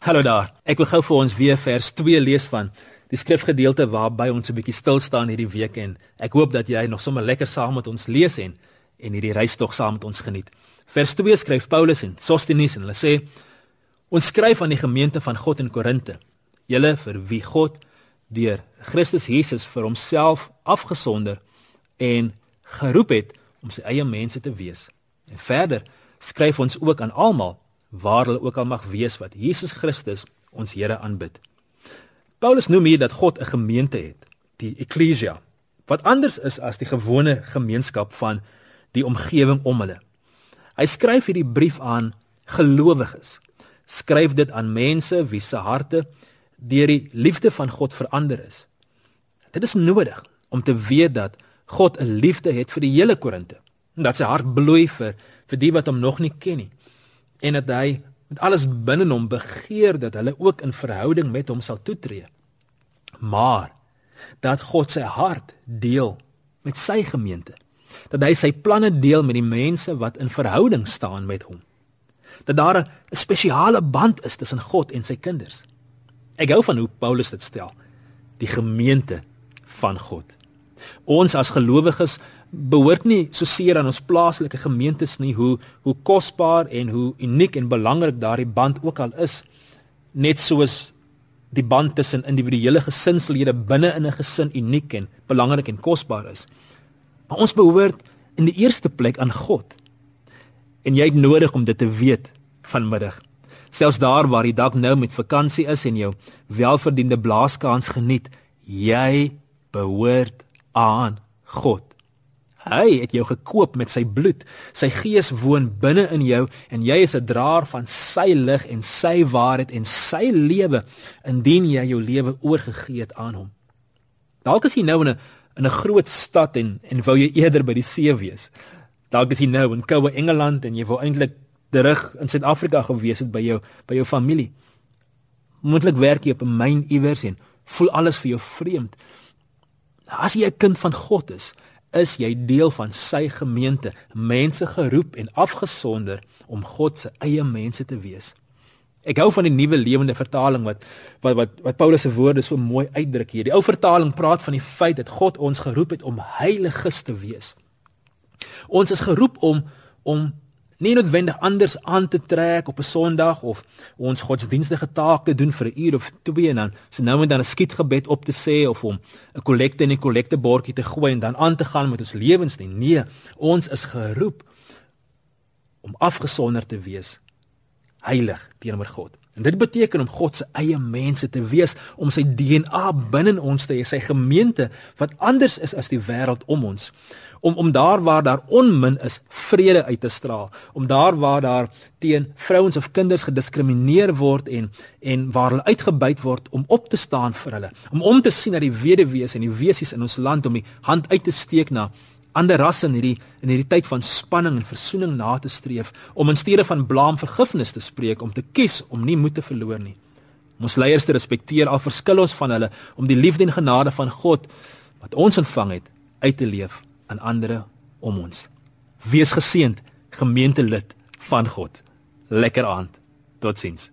Hallo daar. Ek wil gou vir ons weer vers 2 lees van die skrifgedeelte waarby ons 'n bietjie stil staan hierdie week en ek hoop dat jy nog sommer lekker saam met ons lees en en hierdie reis tog saam met ons geniet. Vers 2 skryf Paulus en Sostenes en hulle sê ons skryf aan die gemeente van God in Korinte. Julle vir wie God deur Christus Jesus vir homself afgesonder en geroep het om sy eie mense te wees. En verder skryf ons ook aan almal waar hulle ook al mag wees wat Jesus Christus ons Here aanbid. Paulus noem hier dat God 'n gemeente het, die eklesia, wat anders is as die gewone gemeenskap van die omgewing om hulle. Hy skryf hierdie brief aan gelowiges. Skryf dit aan mense wie se harte deur die liefde van God verander is. Dit is nodig om te weet dat God 'n liefde het vir die hele Korinte en dat sy hart bloei vir vir die wat hom nog nie ken nie en dat hy met alles binne hom begeer dat hulle ook in verhouding met hom sal toetree. Maar dat God sy hart deel met sy gemeente. Dat hy sy planne deel met die mense wat in verhouding staan met hom. Dat daar 'n spesiale band is tussen God en sy kinders. Ek hou van hoe Paulus dit stel. Die gemeente van God. Ons as gelowiges behoort nie so seer aan ons plaaslike gemeentes nie hoe hoe kosbaar en hoe uniek en belangrik daardie band ook al is net soos die band tussen individuele gesinslede binne in 'n gesin uniek en belangrik en kosbaar is. Maar ons behoort in die eerste plek aan God. En jy het nodig om dit te weet vanmiddag. Selfs daar waar jy dalk nou met vakansie is en jou welverdiende blaaskans geniet jy behoort aan God Hy het jou gekoop met sy bloed. Sy gees woon binne in jou en jy is 'n draer van sy lig en sy waarheid en sy lewe indien jy jou lewe oorgegee het aan hom. Dalk is jy nou in 'n in 'n groot stad en en wou jy eerder by die see wees. Dalk is jy nou in koue Engeland en jy wou eintlik terug in Suid-Afrika gewees het by jou by jou familie. Moontlik werk jy op 'n myn iewers en voel alles vir jou vreemd. As jy 'n kind van God is, is jy deel van sy gemeente, mense geroep en afgesonder om God se eie mense te wees. Ek hou van die nuwe lewende vertaling wat wat wat, wat Paulus se woorde so mooi uitdruk hier. Die ou vertaling praat van die feit dat God ons geroep het om heiliges te wees. Ons is geroep om om nie noodwendig anders aan te trek op 'n Sondag of ons godsdienstige take doen vir 'n uur of twee en dan so nou en dan 'n skietgebed op te sê of om 'n kollekte in die kollektebordjie te gooi en dan aan te gaan met ons lewens nie. Nee, ons is geroep om afgesonder te wees, heilig teenoor God. En dit beteken om God se eie mense te wees, om sy DNA binne ons te hê, sy gemeente wat anders is as die wêreld om ons. Om om daar waar daar onmin is, vrede uit te straal. Om daar waar daar teen vrouens of kinders gediskrimineer word en en waar hulle uitgebuit word om op te staan vir hulle. Om om te sien dat die weduwees en die wesies in ons land om die hand uit te steek na ander rasse in hierdie in hierdie tyd van spanning en versoening na te streef om in steede van blaam vergifnis te spreek om te kies om nie moed te verloor nie. Om ons leiers te respekteer al verskil ons van hulle om die liefde en genade van God wat ons ontvang het uit te leef aan ander om ons. Wees geseënd gemeentelid van God. Lekker aand. Totsiens.